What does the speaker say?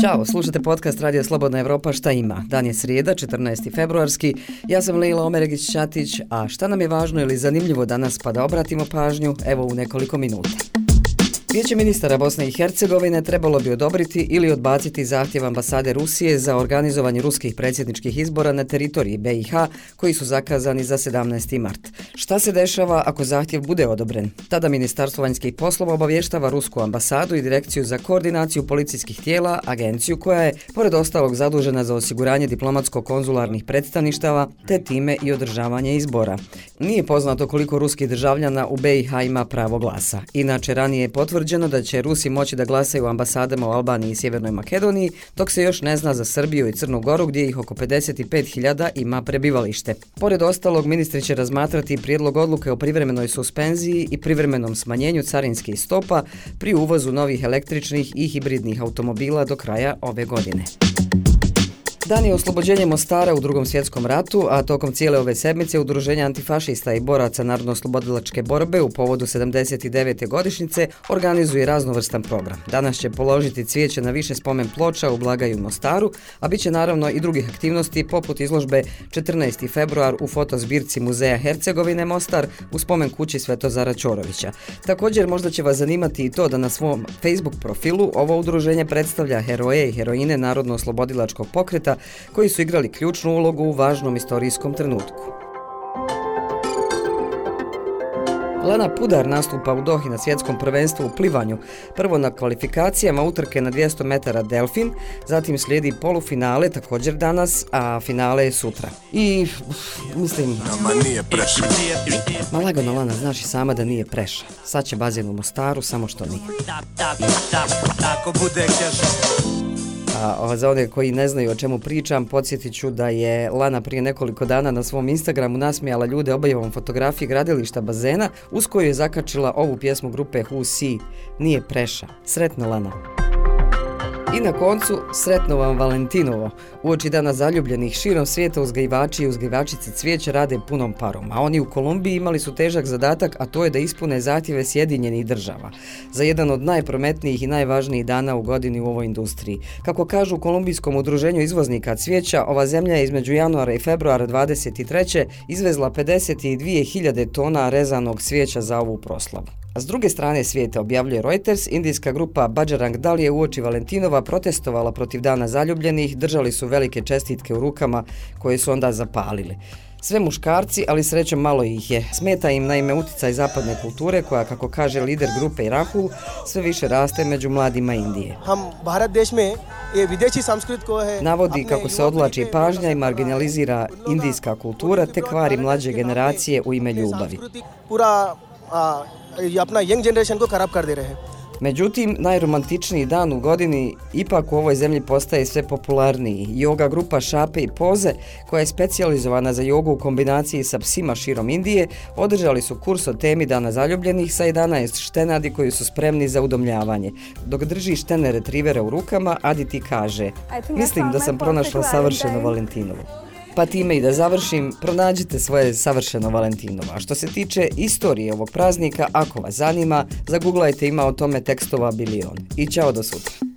Ćao, slušate podcast Radio Slobodna Evropa Šta ima? Dan je srijeda, 14. februarski. Ja sam Leila Omeregić-Ćatić, a šta nam je važno ili zanimljivo danas pa da obratimo pažnju, evo u nekoliko minuta. Vijeće ministara Bosne i Hercegovine trebalo bi odobriti ili odbaciti zahtjev ambasade Rusije za organizovanje ruskih predsjedničkih izbora na teritoriji BiH koji su zakazani za 17. mart. Šta se dešava ako zahtjev bude odobren? Tada Ministarstvo vanjskih poslova obavještava Rusku ambasadu i direkciju za koordinaciju policijskih tijela, agenciju koja je, pored ostalog, zadužena za osiguranje diplomatsko-konzularnih predstavništava, te time i održavanje izbora. Nije poznato koliko ruskih državljana u BiH ima pravo glasa. Inače, ranije je potvrđeno da će Rusi moći da glasaju u ambasadama u Albaniji i Sjevernoj Makedoniji, dok se još ne zna za Srbiju i Crnu Goru gdje ih oko 55.000 ima prebivalište. Pored ostalog, ministri će razmatrati prijedlog odluke o privremenoj suspenziji i privremenom smanjenju carinskih stopa pri uvozu novih električnih i hibridnih automobila do kraja ove godine. Dan je oslobođenje Mostara u drugom svjetskom ratu, a tokom cijele ove sedmice Udruženje antifašista i boraca Narodno-slobodilačke borbe u povodu 79. godišnjice organizuje raznovrstan program. Danas će položiti cvijeće na više spomen ploča u Blagaju Mostaru, a bit će naravno i drugih aktivnosti poput izložbe 14. februar u fotozbirci Muzeja Hercegovine Mostar u spomen kući Svetozara Ćorovića. Također možda će vas zanimati i to da na svom Facebook profilu ovo udruženje predstavlja heroje i heroine Narodno-slobodilačkog pokreta koji su igrali ključnu ulogu u važnom istorijskom trenutku. Lana Pudar nastupa u Dohi na svjetskom prvenstvu u plivanju. Prvo na kvalifikacijama utrke na 200 metara Delfin, zatim slijedi polufinale također danas, a finale je sutra. I, mislim... Ma nije preša. Ma lagano, Lana, znaš i sama da nije preša. Sad će bazen u Mostaru, samo što nije. Tako bude keša. A za one koji ne znaju o čemu pričam, podsjetit ću da je Lana prije nekoliko dana na svom Instagramu nasmijala ljude objavom fotografiji gradilišta bazena, uz koju je zakačila ovu pjesmu grupe Who See, Nije preša. Sretno Lana! I na koncu, sretno vam Valentinovo. U oči dana zaljubljenih širom svijeta uzgajivači i uzgajivačice cvijeća rade punom parom, a oni u Kolumbiji imali su težak zadatak, a to je da ispune zahtjeve Sjedinjenih država za jedan od najprometnijih i najvažnijih dana u godini u ovoj industriji. Kako kažu u Kolumbijskom udruženju izvoznika cvijeća, ova zemlja je između januara i februara 23. izvezla 52.000 tona rezanog cvijeća za ovu proslavu. A s druge strane svijeta objavljuje Reuters, indijska grupa Bajrang Dal je uoči Valentinova protestovala protiv dana zaljubljenih, držali su velike čestitke u rukama koje su onda zapalili. Sve muškarci, ali srećom malo ih je. Smeta im naime uticaj zapadne kulture koja, kako kaže lider grupe Rahul, sve više raste među mladima Indije. Navodi kako se odlači pažnja i marginalizira indijska kultura te kvari mlađe generacije u ime ljubavi i apna young generation ko kharab kar de rahe Međutim, najromantičniji dan u godini ipak u ovoj zemlji postaje sve popularniji. Yoga grupa Šape i Poze, koja je specijalizovana za jogu u kombinaciji sa psima širom Indije, održali su kurs o temi Dana zaljubljenih sa 11 štenadi koji su spremni za udomljavanje. Dok drži štene retrivera u rukama, Aditi kaže, mislim da sam pronašla savršeno Valentinovo. Pa time i da završim, pronađite svoje savršeno Valentinovo. A što se tiče istorije ovog praznika, ako vas zanima, zaguglajte ima o tome tekstova bilion. I čao do sutra.